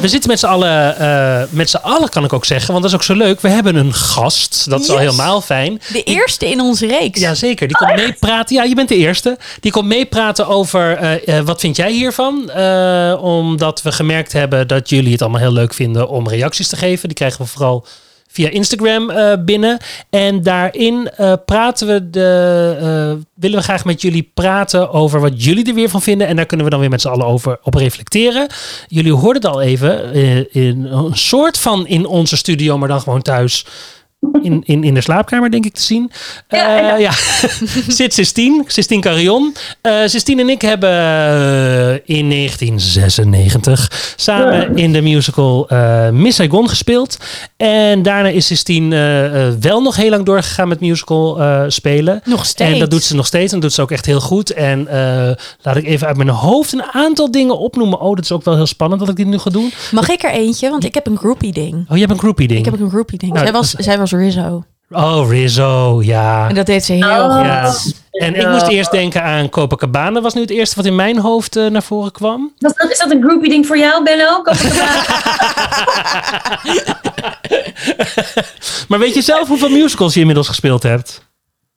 We zitten met z'n allen, eh, met z'n allen kan ik ook zeggen, want dat is ook zo leuk. We hebben een gast, dat is al Yes. helemaal fijn. De eerste in onze reeks. Jazeker, die komt meepraten. Ja, je bent de eerste. Die komt meepraten over eh, eh, wat vind jij hiervan? Omdat we gemerkt hebben dat jullie het allemaal heel leuk vinden om reacties te geven. Die krijgen we vooral via Instagram eh, binnen. En daarin eh, praten we de, eh, willen we graag met jullie praten over wat jullie er weer van vinden. En daar kunnen we dan weer met z'n allen over op reflecteren. Jullie hoorden het al even in een soort van in onze studio, maar dan gewoon thuis. In, in, in de slaapkamer, denk ik, te zien. Ja, Eh, ja. ja. Zit Sistine, Sistine Carillon. Eh Sistine en ik hebben eh, in 1996 samen in de musical Miss Saigon gespeeld. En daarna is Sistine wel nog heel lang doorgegaan met musical spelen. Nog steeds. En dat doet ze nog steeds. En dat doet ze ook echt heel goed. En laat ik even uit mijn hoofd een aantal dingen opnoemen. Oh, dat is ook wel heel spannend dat ik dit nu ga doen. Mag ik er eentje? Want ik heb een groupie ding. Oh, je hebt een groupie ding. Ik heb een groupie ding. Nou, zij, was, zij was Rizzo. Oh, Rizzo, ja. En dat deed ze heel Oh. goed. Ja. En ik moest eerst denken aan Copacabana. was nu het eerste wat in mijn hoofd eh, naar voren kwam. Was dat, is dat een groupie ding voor jou, Benno? Copacabana? Maar weet je zelf hoeveel musicals je inmiddels gespeeld hebt?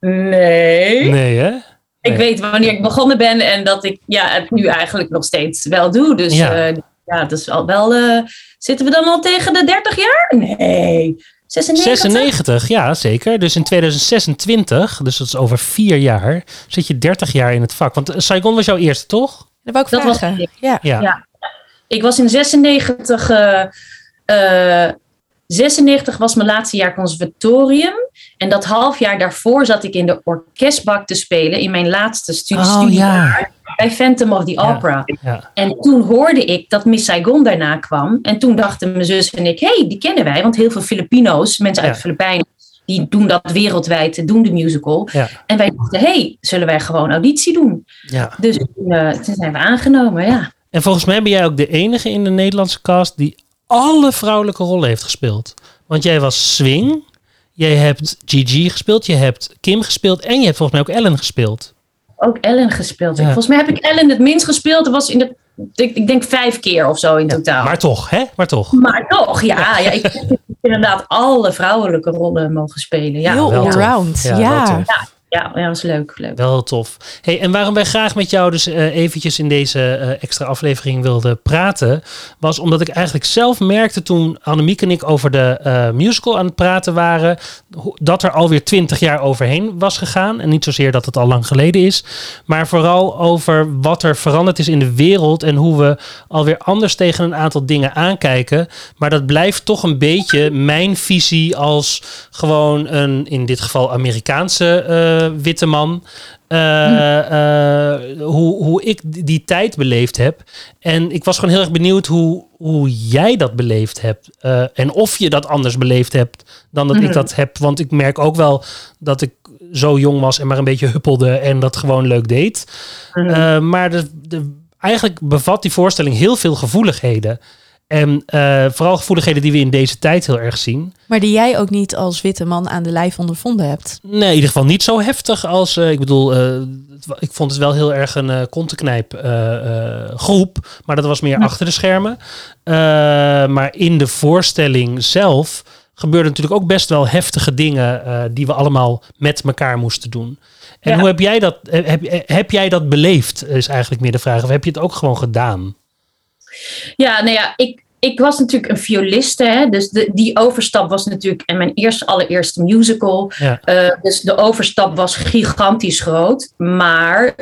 nee. Nee, hè? Ik weet wanneer ik begonnen ben en dat ik ja, het nu eigenlijk nog steeds wel doe. Dus Ja. ja, ja dat is al wel. eh, zitten we dan al tegen de 30 jaar? Nee. 96? 96, ja, zeker. Dus in 2026, dus dat is over vier jaar, zit je 30 jaar in het vak. Want eh, Saigon was jouw eerste, toch? Dat wou ik Dat was vragen. ja. Ja. Ja. Ik was in 96. eh, eh, 96 was mijn laatste jaar conservatorium. En dat half jaar daarvoor zat ik in de orkestbak te spelen in mijn laatste studie. Oh, studiejaar Bij Phantom of the Ja. Opera. Ja. En toen hoorde ik dat Miss Saigon daarna kwam. En toen dachten mijn zus en ik, hé, hey, die kennen wij. Want heel veel Filipino's, mensen uit de Filipijnen, die doen dat wereldwijd, doen de musical. En wij dachten, hé, hey, zullen wij gewoon auditie doen? ja. Dus eh, toen zijn we aangenomen, ja. En volgens mij ben jij ook de enige in de Nederlandse cast die alle vrouwelijke rollen heeft gespeeld. Want jij was Swing, jij hebt Gigi gespeeld, je hebt Kim gespeeld en je hebt volgens mij ook Ellen gespeeld. Ook Ellen gespeeld. Ja. Volgens mij heb ik Ellen het minst gespeeld. Dat was in de, ik, ik denk vijf keer of zo in totaal. Maar toch, hè? Maar toch. Maar toch, ja. ja ik heb inderdaad alle vrouwelijke rollen mogen spelen. Ja, Heel wel tof. allround. Ja, Ja. ja, was leuk. leuk. Wel tof. Hey, en waarom wij graag met jou dus eh, eventjes in deze eh, extra aflevering wilden praten, was omdat ik eigenlijk zelf merkte toen Annemiek en ik over de eh, musical aan het praten waren, dat er alweer twintig jaar overheen was gegaan. En niet zozeer dat het al lang geleden is, maar vooral over wat er veranderd is in de wereld en hoe we alweer anders tegen een aantal dingen aankijken. Maar dat blijft toch een beetje mijn visie als gewoon een, in dit geval Amerikaanse witte man. Eh, eh, hoe, hoe ik die tijd beleefd heb. En ik was gewoon heel erg benieuwd hoe, hoe jij dat beleefd hebt. Eh, en of je dat anders beleefd hebt dan dat ik Mhm. dat heb. Want ik merk ook wel dat ik zo jong was en maar een beetje huppelde en dat gewoon leuk deed. Mhm. Maar de, de, eigenlijk bevat die voorstelling heel veel gevoeligheden. En eh, vooral gevoeligheden die we in deze tijd heel erg zien. Maar die jij ook niet als witte man aan de lijf ondervonden hebt. Nee, in ieder geval niet zo heftig als... eh, ik bedoel, eh, ik vond het wel heel erg een kontenknijp eh, eh, groep. Maar dat was meer Ja. achter de schermen. Eh, maar in de voorstelling zelf gebeurden natuurlijk ook best wel heftige dingen... eh, die we allemaal met elkaar moesten doen. En Ja. hoe heb jij, dat, heb, heb jij dat beleefd, is eigenlijk meer de vraag. Of heb je het ook gewoon gedaan? Ja, nou ja, ik, ik was natuurlijk een violiste. Hè, dus de, die overstap was natuurlijk en mijn eerste, allereerste musical. Ja. Eh, dus de overstap was gigantisch groot. Maar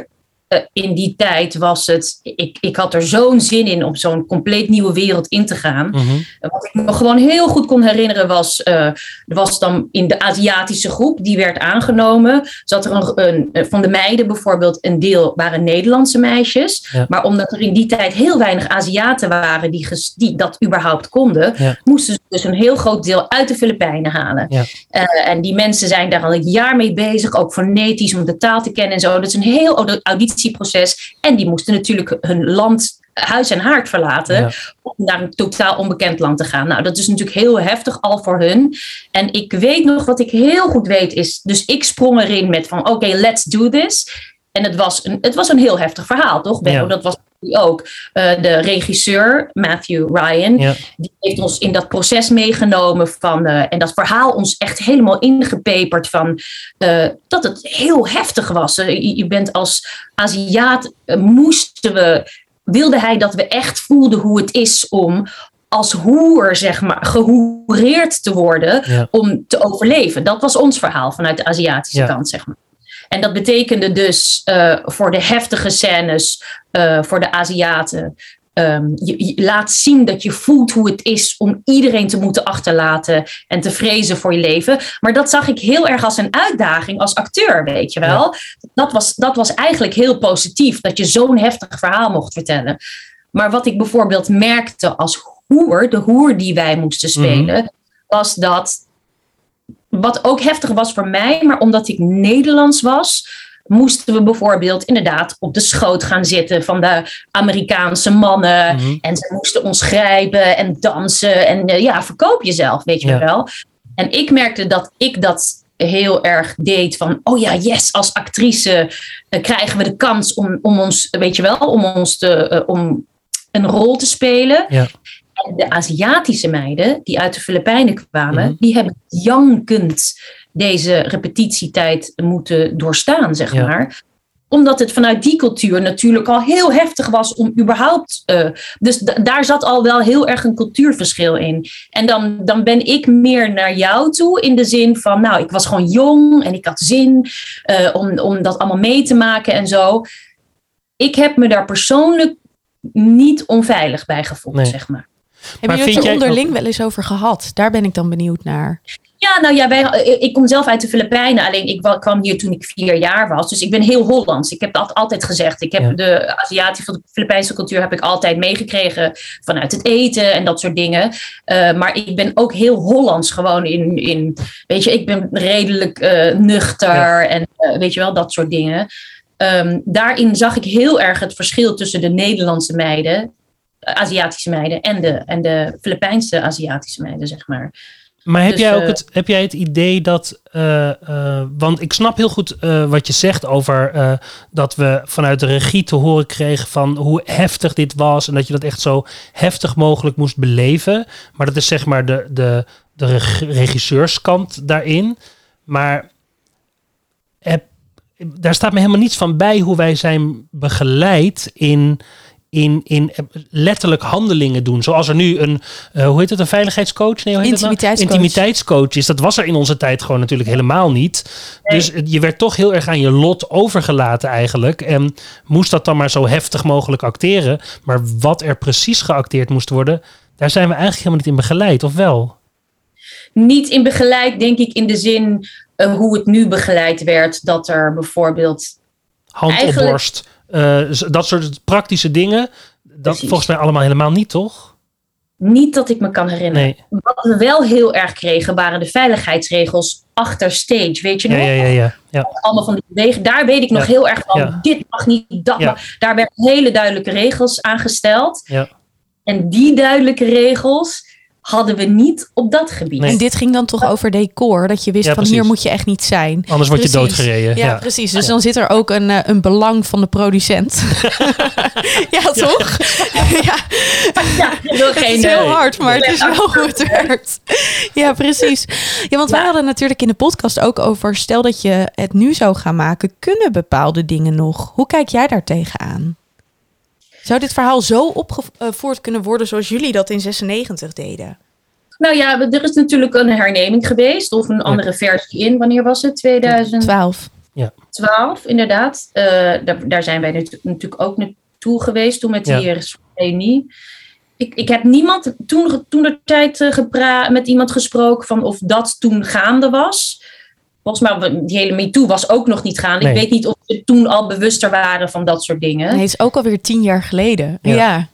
in die tijd was het, ik, ik had er zo'n zin in om zo'n compleet nieuwe wereld in te gaan. Mhm. Wat ik me gewoon heel goed kon herinneren was, eh, er was dan in de Aziatische groep, die werd aangenomen, zat er een, een, van de meiden bijvoorbeeld een deel waren Nederlandse meisjes. Ja. Maar omdat er in die tijd heel weinig Aziaten waren die, ges- die dat überhaupt konden, Ja. moesten ze dus een heel groot deel uit de Filipijnen halen. Ja. Eh, en die mensen zijn daar al een jaar mee bezig, ook fonetisch om de taal te kennen en zo. Dat is een heel, auditie repetitieproces. En die moesten natuurlijk hun land, huis en haard verlaten. Ja. Om naar een totaal onbekend land te gaan. Nou, dat is natuurlijk heel heftig al voor hun. En ik weet nog, wat ik heel goed weet is. Dus ik sprong erin met van: oké, let's do this. En het was een, het was een heel heftig verhaal, toch? Ja. Dat was ook. Eh, de regisseur, Matthew Ryan, Ja. die heeft ons in dat proces meegenomen van, eh, en dat verhaal ons echt helemaal ingepeperd van eh, dat het heel heftig was. Je, je bent als Aziat, moesten we, wilde hij dat we echt voelden hoe het is om als hoer, zeg maar, gehoereerd te worden Ja. om te overleven. Dat was ons verhaal vanuit de Aziatische Ja. kant, zeg maar. En dat betekende dus eh, voor de heftige scènes, eh, voor de Aziaten. ehm, je, je laat zien dat je voelt hoe het is om iedereen te moeten achterlaten en te vrezen voor je leven. Maar dat zag ik heel erg als een uitdaging als acteur, weet je wel. Dat, was, dat was eigenlijk heel positief, dat je zo'n heftig verhaal mocht vertellen. Maar wat ik bijvoorbeeld merkte als hoer, de hoer die wij moesten spelen, was dat wat ook heftig was voor mij, maar omdat ik Nederlands was, moesten we bijvoorbeeld inderdaad op de schoot gaan zitten van de Amerikaanse mannen. Mhm. En ze moesten ons grijpen en dansen en eh, ja, verkoop jezelf, weet je Ja. wel. En ik merkte dat ik dat heel erg deed van, oh ja, yes, als actrice eh, krijgen we de kans om, om ons, weet je wel, om ons te, eh, om een rol te spelen. Ja. En de Aziatische meiden die uit de Filipijnen kwamen, Mhm. die hebben jankend deze repetitietijd moeten doorstaan, zeg Ja. maar omdat het vanuit die cultuur natuurlijk al heel heftig was om überhaupt. eh, dus daar zat al wel heel erg een cultuurverschil in. En dan, dan ben ik meer naar jou toe in de zin van, nou, ik was gewoon jong en ik had zin eh, om, om dat allemaal mee te maken en zo. Ik heb me daar persoonlijk niet onveilig bij gevoeld, Nee. zeg maar. Hebben jullie vind het er jij- onderling wel eens over gehad? Daar ben ik dan benieuwd naar. Ja, nou ja, wij, ik kom zelf uit de Filipijnen. Alleen ik wa- kwam hier toen ik vier jaar was. Dus ik ben heel Hollands. Ik heb dat altijd gezegd. Ik heb Ja. de Aziatische, de Filipijnse cultuur heb ik altijd meegekregen vanuit het eten en dat soort dingen. Eh, maar ik ben ook heel Hollands gewoon in, in weet je, ik ben redelijk eh, nuchter Ja. en eh, weet je wel, dat soort dingen. Ehm, daarin zag ik heel erg het verschil tussen de Nederlandse meiden, eh, Aziatische meiden en de, en de Filipijnse Aziatische meiden, zeg maar. Maar heb, Dus, jij ook eh, het, heb jij het idee dat. eh, eh, want ik snap heel goed wat je zegt over dat we vanuit de regie te horen kregen van hoe heftig dit was. En dat je dat echt zo heftig mogelijk moest beleven. Maar dat is zeg maar de, de, de reg- regisseurskant daarin. Maar heb, daar staat me helemaal niets van bij hoe wij zijn begeleid in. In, in letterlijk handelingen doen. Zoals er nu een, eh, hoe heet het, een veiligheidscoach? Nee, hoe heet het nou? Intimiteitscoach. Intimiteitscoach is. Dat was er in onze tijd gewoon natuurlijk helemaal niet. Dus het- je werd toch heel erg aan je lot overgelaten eigenlijk. En moest dat dan maar zo heftig mogelijk acteren. Maar wat er precies geacteerd moest worden, daar zijn we eigenlijk helemaal niet in begeleid, of wel? niet in begeleid, denk ik, in de zin eh, hoe het nu begeleid werd. Dat er bijvoorbeeld. Hand op borst, eh, dat soort praktische dingen. Dat Precies. volgens mij allemaal helemaal niet, toch? Niet dat ik me kan herinneren. Nee. Wat we wel heel erg kregen, waren de veiligheidsregels achter stage. Weet je nog? ja, ja, ja. ja. Allemaal van die bewegingen. Daar weet ik nog heel erg van. Dit mag niet, dat mag. Daar werden hele duidelijke regels aangesteld. Ja. En die duidelijke regels hadden we niet op dat gebied. Nee. En dit ging dan toch over decor, dat je wist Ja, van precies. hier moet je echt niet zijn. Anders word je Precies. doodgereden. Ja, Ja, precies. Dus dan zit er ook een, eh, een belang van de producent. ja, toch? ja, Ja, ik wil het geen, is heel eh, hard, maar het is wel hoe het werkt. Ja, precies. Ja, want wij hadden natuurlijk in de podcast ook over... stel dat je het nu zou gaan maken, kunnen bepaalde dingen nog? Hoe kijk jij daar tegenaan? Zou dit verhaal zo opgevoerd kunnen worden zoals jullie dat in 96 deden? Nou ja, er is natuurlijk een herneming geweest. Of een andere versie in. Wanneer was het? 2012, 12. inderdaad. Eh, daar, daar zijn wij natu- natuurlijk ook naartoe geweest. Toen met die Ja. ja. reunie. Ik, ik heb niemand toen, toen de tijd eh, gepra- met iemand gesproken van of dat toen gaande was. Volgens mij, die hele MeToo was ook nog niet gaande. Nee. Ik weet niet of ze toen al bewuster waren van dat soort dingen. Nee, het is ook alweer tien jaar geleden. Ja. Ja.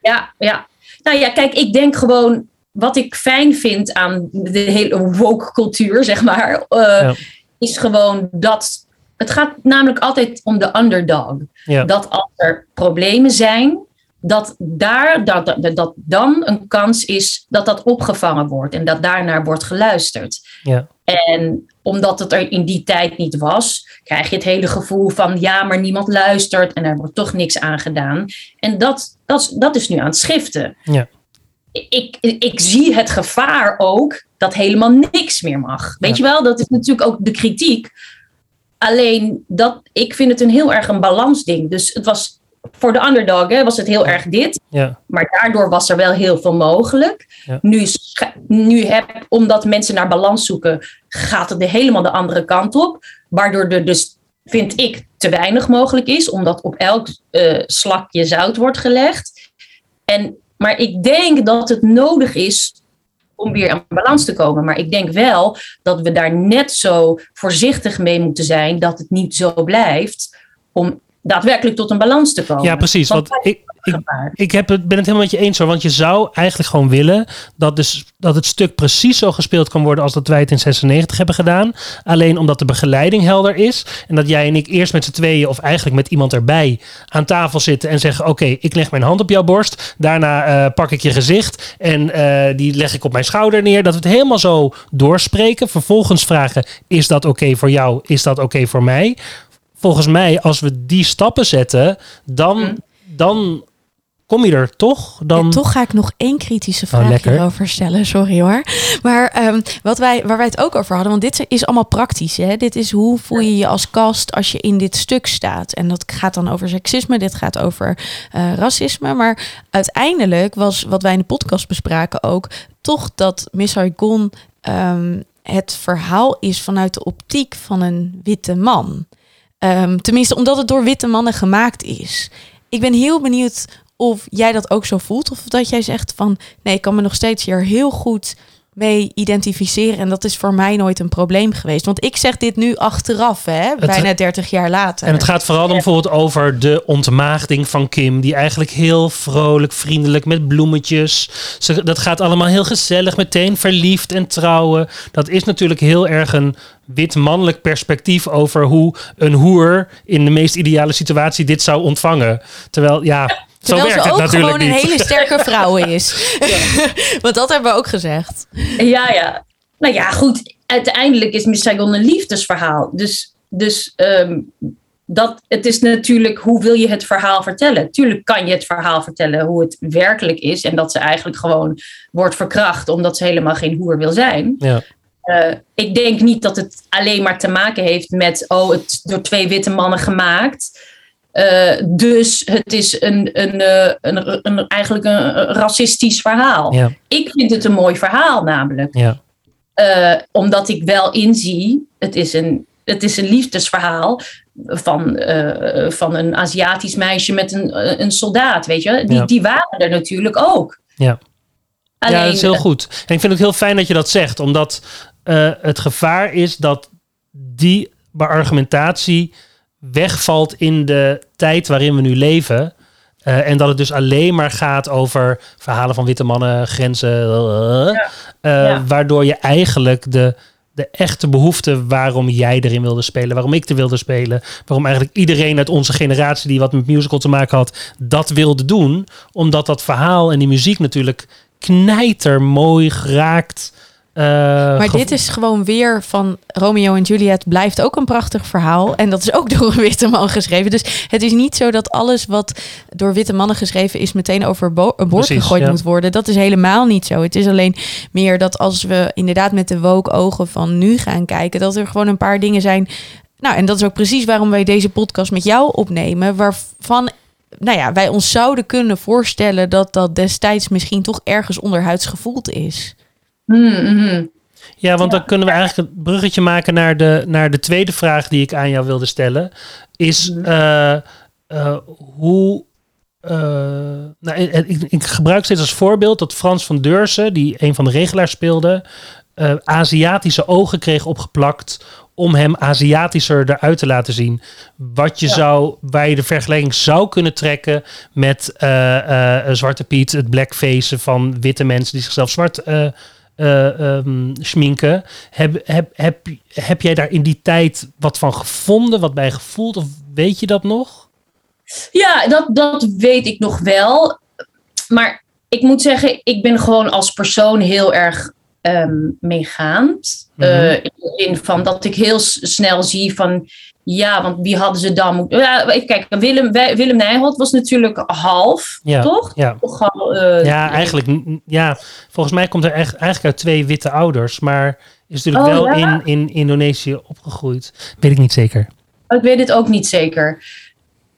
Ja, ja. Nou ja, kijk, ik denk gewoon wat ik fijn vind aan de hele woke cultuur, zeg maar, eh, Ja. is gewoon dat het gaat namelijk altijd om de underdog. Ja. Dat als er problemen zijn, dat daar dat, dat, dat dan een kans is dat dat opgevangen wordt en dat daarnaar wordt geluisterd. Ja. En omdat het er in die tijd niet was, krijg je het hele gevoel van ja, maar niemand luistert en er wordt toch niks aan gedaan. En dat, dat, dat is nu aan het schiften. Ja. Ik, ik zie het gevaar ook dat helemaal niks meer mag. Weet Ja. je wel, dat is natuurlijk ook de kritiek. Alleen dat, ik vind het een heel erg een balansding. Dus het was voor de underdog hè, was het heel erg dit. Ja. Maar daardoor was er wel heel veel mogelijk. Ja. Nu, nu heb, omdat mensen naar balans zoeken, gaat het de helemaal de andere kant op. Waardoor er dus, vind ik, te weinig mogelijk is. Omdat op elk eh, slakje zout wordt gelegd. En, maar ik denk dat het nodig is om weer aan balans te komen. Maar ik denk wel dat we daar net zo voorzichtig mee moeten zijn dat het niet zo blijft om daadwerkelijk tot een balans te komen. Ja, precies. Want Want ik, ik, ik heb het, ben het helemaal met je eens hoor. Want je zou eigenlijk gewoon willen dat, dus, dat het stuk precies zo gespeeld kan worden als dat wij het in 96 hebben gedaan. Alleen omdat de begeleiding helder is. En dat jij en ik eerst met z'n tweeën of eigenlijk met iemand erbij aan tafel zitten en zeggen: Oké, ik leg mijn hand op jouw borst. Daarna eh, pak ik je gezicht en eh, die leg ik op mijn schouder neer. Dat we het helemaal zo doorspreken. Vervolgens vragen: Is dat oké voor jou? Is dat oké voor mij? Volgens mij, als we die stappen zetten, dan, Mm. dan kom je er toch? Dan... En toch ga ik nog één kritische vraag lekker. hierover stellen. Sorry hoor. Maar ehm, wat wij, waar wij het ook over hadden, want dit is allemaal praktisch. Hè? Dit is hoe voel je je als kast als je in dit stuk staat. En dat gaat dan over seksisme, dit gaat over eh, racisme. Maar uiteindelijk was wat wij in de podcast bespraken ook, toch dat Miss Saigon ehm, het verhaal is vanuit de optiek van een witte man. Ehm, tenminste, omdat het door witte mannen gemaakt is. Ik ben heel benieuwd of jij dat ook zo voelt. Of dat jij zegt van nee, ik kan me nog steeds hier heel goed mee identificeren. En dat is voor mij nooit een probleem geweest. Want ik zeg dit nu achteraf, hè, bijna 30 jaar later. En het gaat vooral dan bijvoorbeeld over de ontmaagding van Kim. Die eigenlijk heel vrolijk, vriendelijk met bloemetjes. Ze, dat gaat allemaal heel gezellig, meteen verliefd en trouwen. Dat is natuurlijk heel erg een wit mannelijk perspectief over hoe een hoer in de meest ideale situatie dit zou ontvangen. Terwijl, ja, zo Terwijl werkt ze ook natuurlijk gewoon een hele sterke vrouw is. Want dat hebben we ook gezegd. Ja, ja. Nou ja, goed. Uiteindelijk is Miss Saigon een liefdesverhaal. Dus, dus ehm, dat, het is natuurlijk hoe wil je het verhaal vertellen. Tuurlijk kan je het verhaal vertellen hoe het werkelijk is. En dat ze eigenlijk gewoon wordt verkracht omdat ze helemaal geen hoer wil zijn. Ja. Eh, ik denk niet dat het alleen maar te maken heeft met, oh, het door twee witte mannen gemaakt. Eh, dus het is een, een, eh, een, een, eigenlijk een racistisch verhaal. Ja, Ik vind het een mooi verhaal namelijk. ja, Eh, omdat ik wel inzie, het is een, het is een liefdesverhaal van, van een Aziatisch meisje met een, een soldaat, weet je. Die, Ja. die waren er natuurlijk ook. ja. Alleen, ja, dat is heel goed. En ik vind het heel fijn dat je dat zegt, omdat het gevaar is dat die argumentatie wegvalt in de tijd waarin we nu leven. Eh, en dat het dus alleen maar gaat over verhalen van witte mannen, grenzen. eh, eh, Ja. Waardoor je eigenlijk de, de echte behoefte waarom jij erin wilde spelen, waarom ik er wilde spelen, waarom eigenlijk iedereen uit onze generatie die wat met musical te maken had, dat wilde doen. Omdat dat verhaal en die muziek natuurlijk knijter mooi geraakt. Eh, Maar dit is gewoon weer van Romeo en Juliet blijft ook een prachtig verhaal. En dat is ook door een witte man geschreven. Dus het is niet zo dat alles wat door witte mannen geschreven is meteen overboord Precies, gegooid ja. moet worden. Dat is helemaal niet zo. Het is alleen meer dat als we inderdaad met de woke ogen van nu gaan kijken, dat er gewoon een paar dingen zijn. Nou, en dat is ook precies waarom wij deze podcast met jou opnemen. Waarvan nou ja, wij ons zouden kunnen voorstellen dat dat destijds misschien toch ergens onderhuids gevoeld is. Hmm, mhm. Ja, want dan kunnen we eigenlijk een bruggetje maken naar de, naar de tweede vraag die ik aan jou wilde stellen. Is eh, eh, hoe. eh, nou, ik, ik, ik gebruik steeds als voorbeeld dat Frans van Deursen, die een van de regelaars speelde, Aziatische ogen kreeg opgeplakt om hem Aziatischer eruit te laten zien. Wat je Ja. zou, waar je de vergelijking zou kunnen trekken met Zwarte Piet, het blackface van witte mensen die zichzelf zwart ehm, schminken. Heb, heb, heb, heb jij daar in die tijd wat van gevonden, wat bij gevoeld? Of weet je dat nog? Ja, dat, dat weet ik nog wel. Maar ik moet zeggen, ik ben gewoon als persoon heel erg ehm, meegaand. Mhm. Eh, in de zin van dat ik heel snel zie van... Ja, want wie hadden ze dan moeten... Ja, even kijken, Willem, Willem Nijholt was natuurlijk half, Ja, toch? ja. Toch al, eh, Ja, eigenlijk. Ja, volgens mij komt er echt, eigenlijk uit twee witte ouders. Maar is natuurlijk Oh, wel ja? in, in Indonesië opgegroeid. Weet ik niet zeker. Ik weet het ook niet zeker.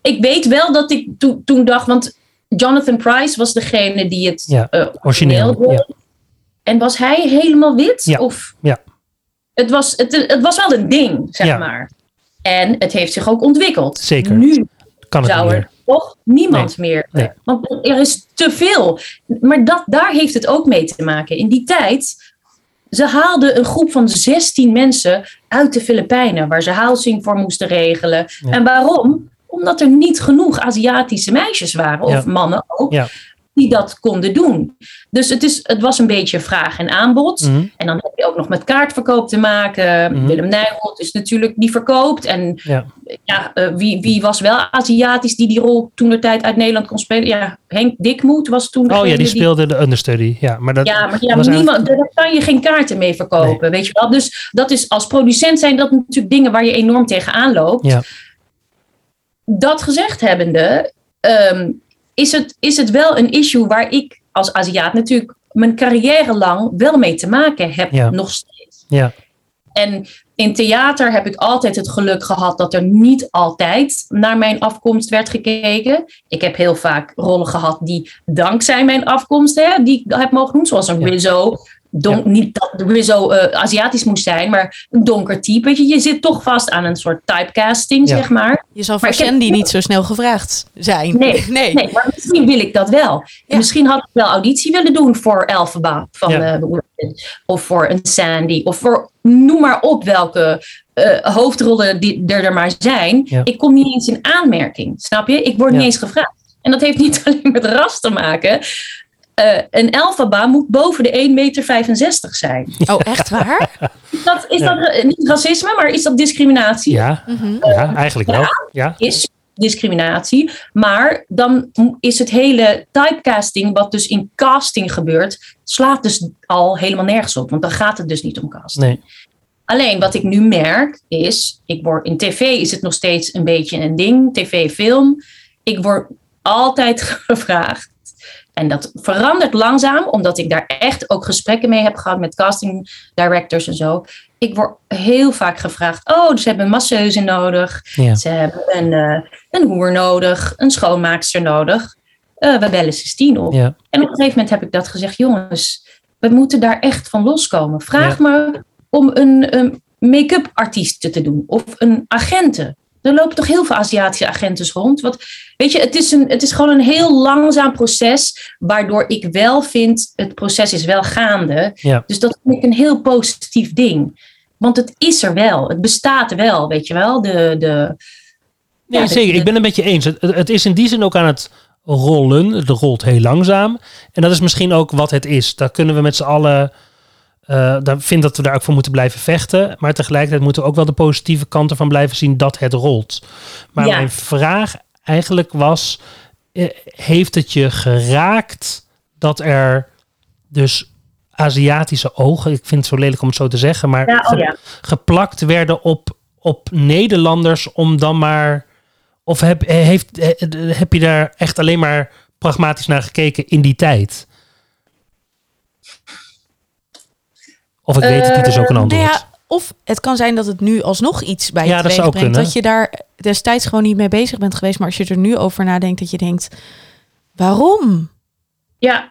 Ik weet wel dat ik to- toen dacht, want Jonathan Price was degene die het Ja, eh, origineel, deed. En was hij helemaal wit? Ja, Of? ja. Het, was, het, het was wel een ding, zeg Ja. maar. En het heeft zich ook ontwikkeld. Zeker. Nu Kan het zou er meer. toch niemand meer. Nee. Want er is te veel. Maar dat, daar heeft het ook mee te maken. In die tijd, ze haalden een groep van 16 mensen uit de Filipijnen, waar ze housing voor moesten regelen. Ja. En waarom? Omdat er niet genoeg Aziatische meisjes waren, of mannen ook, Ja. Die dat konden doen. Dus het, is, het was een beetje vraag en aanbod. Mhm. En dan heb je ook nog met kaartverkoop te maken. Mhm. Willem Nijholt is natuurlijk die verkoopt. En Ja. ja, eh, wie, wie was wel Aziatisch die die rol toen de tijd uit Nederland kon spelen? Ja, Henk Dikmoed was toen Oh ja, die speelde de understudy. Ja, maar dat Ja, maar ja, niemand, daar kan je geen kaarten mee verkopen, weet je wel. Dus dat is als producent zijn dat natuurlijk dingen waar je enorm tegenaan loopt. Ja. Dat gezegd hebbende, ehm, is, het, is het wel een issue waar ik als Aziat natuurlijk mijn carrière lang wel mee te maken heb, Ja. nog steeds. Ja. En in theater heb ik altijd het geluk gehad dat er niet altijd naar mijn afkomst werd gekeken. Ik heb heel vaak rollen gehad die dankzij mijn afkomst, hè, die ik heb mogen doen, zoals een Ja. Rizzo. Don- Ja. Niet dat de Rizzo eh, Aziatisch moest zijn, maar een donker type. Weet Je, je zit toch vast aan een soort typecasting, Ja. zeg maar. Je zal voor heb- Sandy niet zo snel gevraagd zijn. Nee, nee. Nee, maar misschien wil ik dat wel. Ja. Misschien had ik wel auditie willen doen voor Elphaba van Ja. eh, of voor een Sandy of voor noem maar op welke eh, hoofdrollen die er, er maar zijn. Ja. Ik kom niet eens in aanmerking, snap je? Ik word Ja. niet eens gevraagd. En dat heeft niet alleen met ras te maken. Eh, een Elphaba moet boven de 1,65 meter zijn. Oh, echt waar? Is dat, is Ja. dat niet racisme, maar is dat discriminatie? Ja, Mhm. ja, eigenlijk wel. Ja. is discriminatie. Maar dan is het hele typecasting, wat dus in casting gebeurt, slaat dus al helemaal nergens op. Want dan gaat het dus niet om casting. Nee. Alleen wat ik nu merk is, ik word, in tv is het nog steeds een beetje een ding, tv, film. Ik word altijd gevraagd. En dat verandert langzaam, omdat ik daar echt ook gesprekken mee heb gehad met casting directors en zo. Ik word heel vaak gevraagd: oh, ze hebben een masseuse nodig. Ja. Ze hebben een, eh, een hoer nodig, een schoonmaakster nodig. Eh, we bellen 16 op. Ja. En op een gegeven moment heb ik dat gezegd: jongens, we moeten daar echt van loskomen. Vraag me om een, een make-up artiest te doen of een agente. Er lopen toch heel veel Aziatische agenten rond. Wat, weet je, het is, een, het is gewoon een heel langzaam proces, waardoor ik wel vind, het proces is wel gaande. Ja. Dus dat vind ik een heel positief ding. Want het is er wel, het bestaat wel, weet je wel. De, de, Nee, Ja, zeker. Ik ben het met je eens. Het, het is in die zin ook aan het rollen. Het rolt heel langzaam. En dat is misschien ook wat het is. Daar kunnen we met z'n allen... eh daar vind dat we daar ook voor moeten blijven vechten. Maar tegelijkertijd moeten we ook wel de positieve kanten van blijven zien dat het rolt. Maar Ja. mijn vraag eigenlijk was... eh, heeft het je geraakt dat er dus Aziatische ogen... Ik vind het zo lelijk om het zo te zeggen. Maar ja, oh ja. geplakt werden op, op Nederlanders om dan maar. Of heb, heeft, eh, heb je daar echt alleen maar pragmatisch naar gekeken in die tijd? Of ik weet het niet, is ook een Eh, antwoord. Nou ja, of het kan zijn dat het nu alsnog iets bij je Ja, dat teweeg zou brengt. kunnen. Dat je daar destijds gewoon niet mee bezig bent geweest. Maar als je er nu over nadenkt, dat je denkt... Waarom? Ja.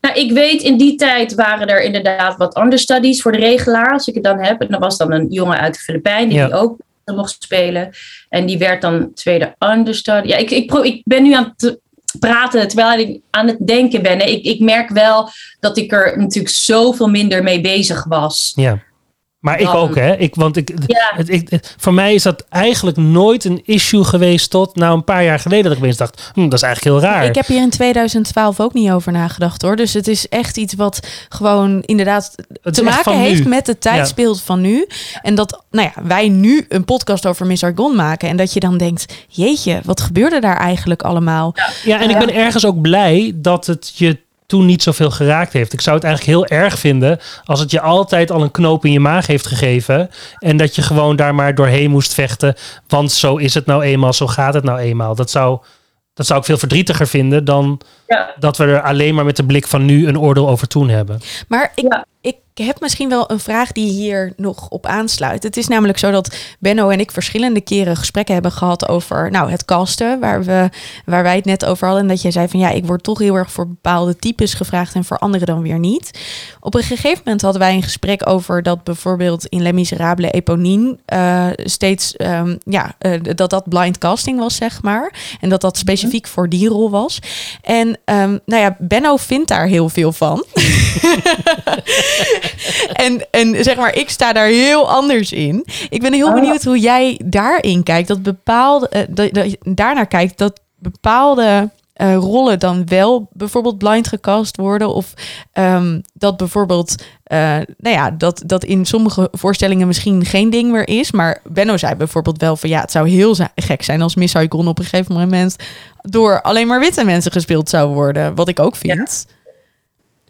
Nou, ik weet, in die tijd waren er inderdaad wat understudies voor de regelaar, als ik het dan heb. En dat was dan een jongen uit de Filipijnen Ja. die ook mocht spelen. En die werd dan tweede understudy. Ja, ik, ik, pro- ik ben nu aan het praten terwijl ik aan het denken ben. Ik, ik merk wel dat ik er natuurlijk zoveel minder mee bezig was. Ja, Maar ik ook, hè? Ik, want ik, Ja. het, ik, het- voor mij is dat eigenlijk nooit een issue geweest tot nou een paar jaar geleden dat ik opeens dacht, hm, dat is eigenlijk heel raar. Ik heb hier in 2012 ook niet over nagedacht hoor. Dus het is echt iets wat gewoon inderdaad Het te maken heeft nu. met het tijdsbeeld van nu. En dat nou ja, wij nu een podcast over Miss Argon maken. En dat je dan denkt, jeetje, wat gebeurde daar eigenlijk allemaal? Ja, en ik ben ergens ook blij dat het je toen niet zoveel geraakt heeft. Ik zou het eigenlijk heel erg vinden als het je altijd al een knoop in je maag heeft gegeven. En dat je gewoon daar maar doorheen moest vechten. Want zo is het nou eenmaal, zo gaat het nou eenmaal. Dat zou, dat zou ik veel verdrietiger vinden dan Ja. dat we er alleen maar met de blik van nu een oordeel over toen hebben. Maar ik, Ja. ik heb misschien wel een vraag die hier nog op aansluit. Het is namelijk zo dat Benno en ik verschillende keren gesprekken hebben gehad over nou, het casten, waar, we, waar wij het net over hadden. En dat jij zei van ja, ik word toch heel erg voor bepaalde types gevraagd en voor anderen dan weer niet. Op een gegeven moment hadden wij een gesprek over dat bijvoorbeeld in Les Miserables Eponine eh, steeds ehm, ja, eh, dat dat blind casting was, zeg maar. En dat dat specifiek voor die rol was. En ehm, nou ja, Benno vindt daar heel veel van. en, en zeg maar, ik sta daar heel anders in. Ik ben heel Oh. benieuwd hoe jij daarin kijkt. Dat bepaalde, eh, dat, dat je daarnaar kijkt dat bepaalde eh, rollen dan wel bijvoorbeeld blind gecast worden. Of ehm, dat bijvoorbeeld, eh, nou ja, dat, dat in sommige voorstellingen misschien geen ding meer is. Maar Benno zei bijvoorbeeld wel van ja, het zou heel gek zijn als Miss Saigon op een gegeven moment door alleen maar witte mensen gespeeld zou worden. Wat ik ook vind.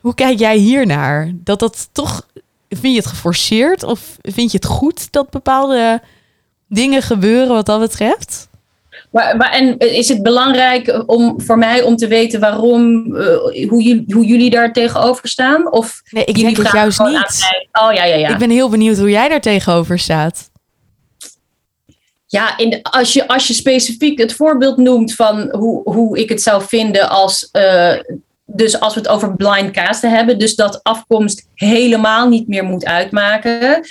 Hoe kijk jij hiernaar? Dat dat toch, vind je het geforceerd? Of vind je het goed dat bepaalde dingen gebeuren wat dat betreft? Maar, maar, en is het belangrijk om, voor mij om te weten waarom, eh, hoe, jullie, hoe jullie daar tegenover staan? Of Nee, ik jullie denk het juist niet. Oh ja, ja, ja. Ik ben heel benieuwd hoe jij daar tegenover staat. Ja, in, als, je, als je specifiek het voorbeeld noemt van hoe, hoe ik het zou vinden als. eh, dus als we het over blind casten hebben, dus dat afkomst helemaal niet meer moet uitmaken.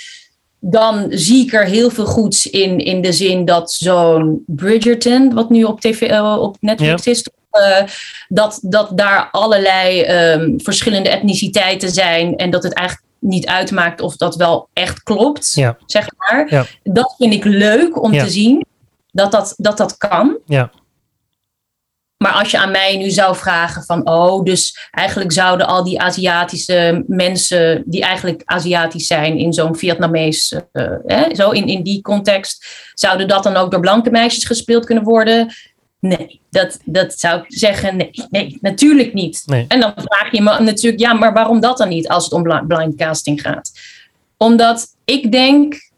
Dan zie ik er heel veel goeds in, in de zin dat zo'n Bridgerton, wat nu op, TV, eh, op Netflix is, eh, dat, dat daar allerlei ehm, verschillende etniciteiten zijn en dat het eigenlijk niet uitmaakt of dat wel echt klopt, Ja. zeg maar. Ja. Dat vind ik leuk om te zien, dat dat, dat dat kan. Ja. Maar als je aan mij nu zou vragen van, oh, dus eigenlijk zouden al die Aziatische mensen die eigenlijk Aziatisch zijn in zo'n Vietnamees, eh, hè, zo in, in die context, zouden dat dan ook door blanke meisjes gespeeld kunnen worden? Nee, dat, dat zou ik zeggen, nee, nee, natuurlijk niet. Nee. En dan vraag je me natuurlijk, ja, maar waarom dat dan niet als het om bli- blind casting gaat? Omdat ik denk,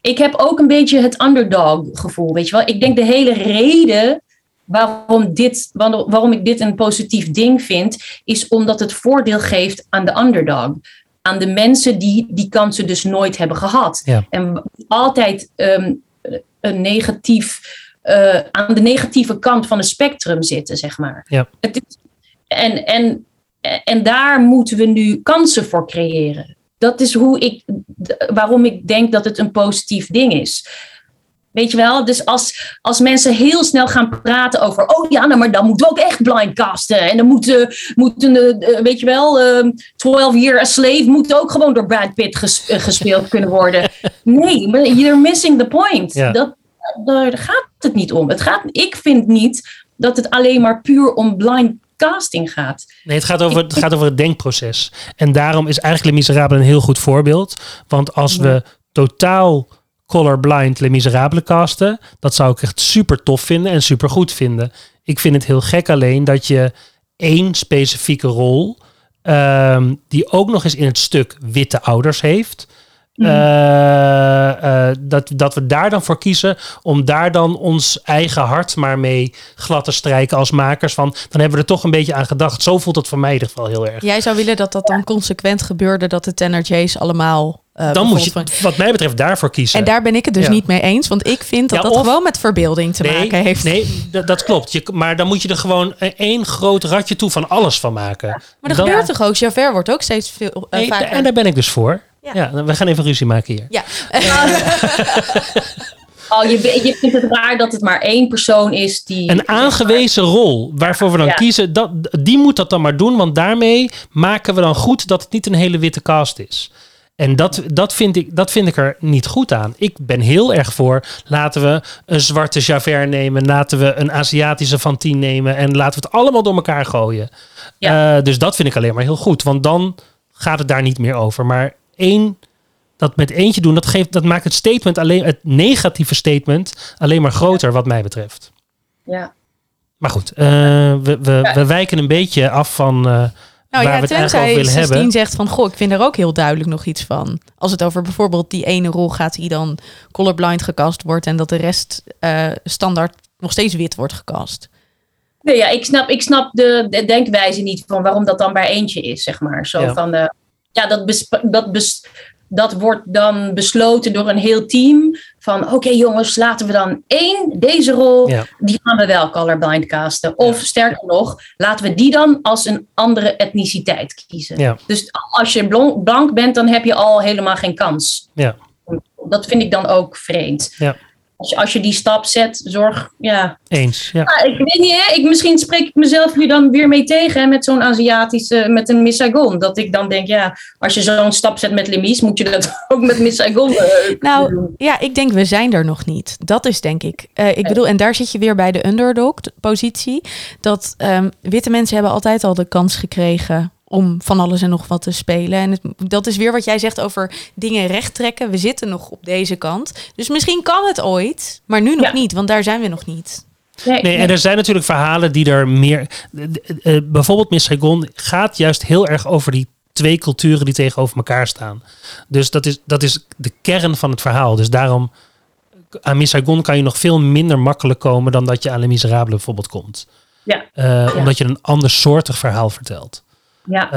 ik heb ook een beetje het underdog gevoel, weet je wel. Ik denk de hele reden waarom, dit, waarom ik dit een positief ding vind, is omdat het voordeel geeft aan de underdog. Aan de mensen die die kansen dus nooit hebben gehad. Ja. En altijd ehm, een negatief, eh, aan de negatieve kant van het spectrum zitten, zeg maar. Ja. Het is, en, en, en daar moeten we nu kansen voor creëren. Dat is hoe ik, waarom ik denk dat het een positief ding is. Weet je wel? Dus als, als mensen heel snel gaan praten over. Oh ja, nou, maar dan moeten we ook echt blind casten. En dan moeten, moeten weet je wel, ehm 12 Year a Slave moet ook gewoon door Brad Pitt ges- eh, gespeeld kunnen worden. Nee, maar you're missing the point. Ja. Dat, daar gaat het niet om. Het gaat, ik vind niet dat het alleen maar puur om blind casting gaat. Nee, het gaat, over, het gaat over het denkproces. En daarom is eigenlijk Les Miserables een heel goed voorbeeld. Want als we totaal colorblind Les Miserables casten, dat zou ik echt super tof vinden en super goed vinden. Ik vind het heel gek alleen dat je één specifieke rol, ehm, die ook nog eens in het stuk witte ouders heeft. Eh, eh, dat, dat we daar dan voor kiezen om daar dan ons eigen hart maar mee glad te strijken als makers van. Dan hebben we er toch een beetje aan gedacht. Zo voelt het voor mij in ieder geval heel erg. Jij zou willen dat dat dan consequent gebeurde, dat de Tenor J's allemaal. eh, dan moet je, wat mij betreft, daarvoor kiezen. En daar ben ik het dus Ja. niet mee eens, want ik vind dat Ja, dat of- gewoon met verbeelding te nee, maken heeft. Nee, dat, klopt. Je, maar dan moet je er gewoon één groot ratje toe van alles van maken. Maar dat Dan- gebeurt toch ook? Javert wordt ook steeds veel Nee, vaker. en daar ben ik dus voor. Ja. Ja. we gaan even ruzie maken hier. Ja, Oh, je, je vindt het raar dat het maar één persoon is die. Een aangewezen rol waarvoor we dan Ja. kiezen, dat, die moet dat dan maar doen. Want daarmee maken we dan goed dat het niet een hele witte cast is. En dat, dat, vind ik, dat vind ik er niet goed aan. Ik ben heel erg voor. Laten we een zwarte Javert nemen. Laten we een Aziatische van 10 nemen. En laten we het allemaal door elkaar gooien. Ja. Eh, dus dat vind ik alleen maar heel goed. Want dan gaat het daar niet meer over. Maar één, dat met eentje doen, dat, geeft, dat maakt het statement alleen, het negatieve statement alleen maar groter, wat mij betreft. Ja. Maar goed, eh, we, we, we wijken een beetje af van. eh, Nou waar ja, we het eigenlijk over tenzij willen hebben. zegt van... Goh, ik vind er ook heel duidelijk nog iets van. Als het over bijvoorbeeld die ene rol gaat... die dan colorblind gecast wordt... en dat de rest eh, standaard nog steeds wit wordt gecast. Nee, ja, ik snap, ik snap de, de denkwijze niet van waarom dat dan bij eentje is, zeg maar. Zo Ja. van, eh, ja, dat, dat, dat wordt dan besloten door een heel team. Van, oké jongens, laten we dan één, deze rol, Ja. die gaan we wel colorblind casten. Of sterker nog, laten we die dan als een andere etniciteit kiezen. Ja. Dus als je blank bent, dan heb je al helemaal geen kans. Ja. Dat vind ik dan ook vreemd. Ja. Als je, als je die stap zet, zorg, ja, Eens. Ja. Ah, ik weet niet, hè? Ik, misschien spreek ik mezelf hier dan weer mee tegen hè, met zo'n Aziatische, met een Miss Saigon. Dat ik dan denk, ja, als je zo'n stap zet met Lemise, moet je dat ook met Miss Saigon eh, Nou, doen. ja, ik denk we zijn er nog niet. Dat is denk ik. Eh, ik bedoel, en daar zit je weer bij de underdog-positie. Dat ehm, witte mensen hebben altijd al de kans gekregen om van alles en nog wat te spelen. En het, dat is weer wat jij zegt over dingen recht trekken. We zitten nog op deze kant. Dus misschien kan het ooit, maar nu nog Ja. niet, want daar zijn we nog niet. Nee, Nee, en er zijn natuurlijk verhalen die er meer. eh, eh, bijvoorbeeld Miss Saigon gaat juist heel erg over die twee culturen die tegenover elkaar staan. Dus dat is, dat is de kern van het verhaal. Dus daarom. Aan Miss Saigon kan je nog veel minder makkelijk komen dan dat je aan Les Miserables bijvoorbeeld komt. Ja. Eh, Omdat je een ander soortig verhaal vertelt. Ja,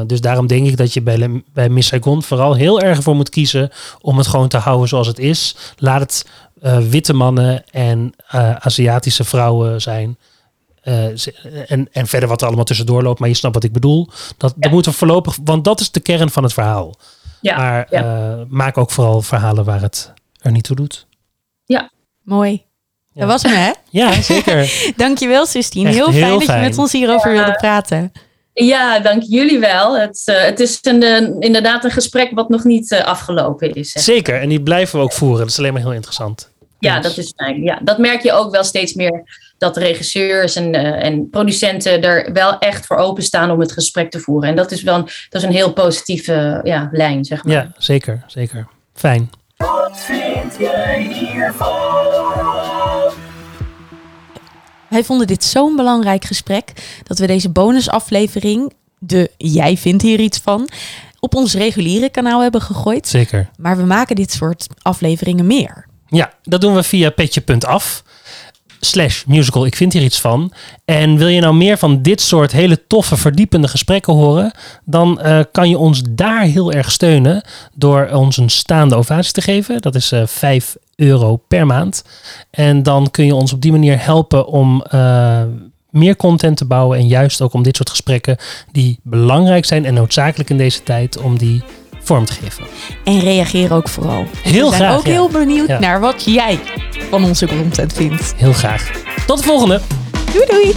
Eh, dus daarom denk ik dat je bij, bij Miss Saigon vooral heel erg voor moet kiezen om het gewoon te houden zoals het is. Laat het eh, witte mannen en eh, Aziatische vrouwen zijn. Eh, en, en verder wat er allemaal tussendoor loopt, maar je snapt wat ik bedoel. Dat, dat moeten we voorlopig, want dat is de kern van het verhaal. ja, maar ja. eh, maak ook vooral verhalen waar het er niet toe doet. Mooi. Ja. Dat was hem, hè? Ja, zeker. Dankjewel, Sistine. Echt Heel fijn heel dat fijn. je met ons hierover Ja. wilde praten. Ja, dank jullie wel. Het, eh, het is een, eh, inderdaad een gesprek wat nog niet eh, afgelopen is. hè. zeker. En die blijven we ook voeren. Dat is alleen maar heel interessant. Ja, dat is fijn. Ja, dat merk je ook wel steeds meer. Dat regisseurs en, eh, en producenten er wel echt voor openstaan om het gesprek te voeren. En dat is wel een, dat is een heel positieve ja, lijn, zeg maar. Ja, zeker. Zeker. Fijn. Wij vonden dit zo'n belangrijk gesprek dat we deze bonusaflevering, de Jij vindt hier iets van, op ons reguliere kanaal hebben gegooid. Zeker. Maar we maken dit soort afleveringen meer. Ja, dat doen we via petje.af. Slash musical, ik vind hier iets van. En wil je nou meer van dit soort hele toffe, verdiepende gesprekken horen? Dan eh, kan je ons daar heel erg steunen door ons een staande ovatie te geven. Dat is eh 5 euro per maand. En dan kun je ons op die manier helpen om eh, meer content te bouwen. En juist ook om dit soort gesprekken die belangrijk zijn en noodzakelijk in deze tijd, om die vorm te geven. En reageer ook vooral. Heel dus graag. Ik ben ook heel benieuwd naar wat jij van onze content vindt. Heel graag. Tot de volgende. Doei doei.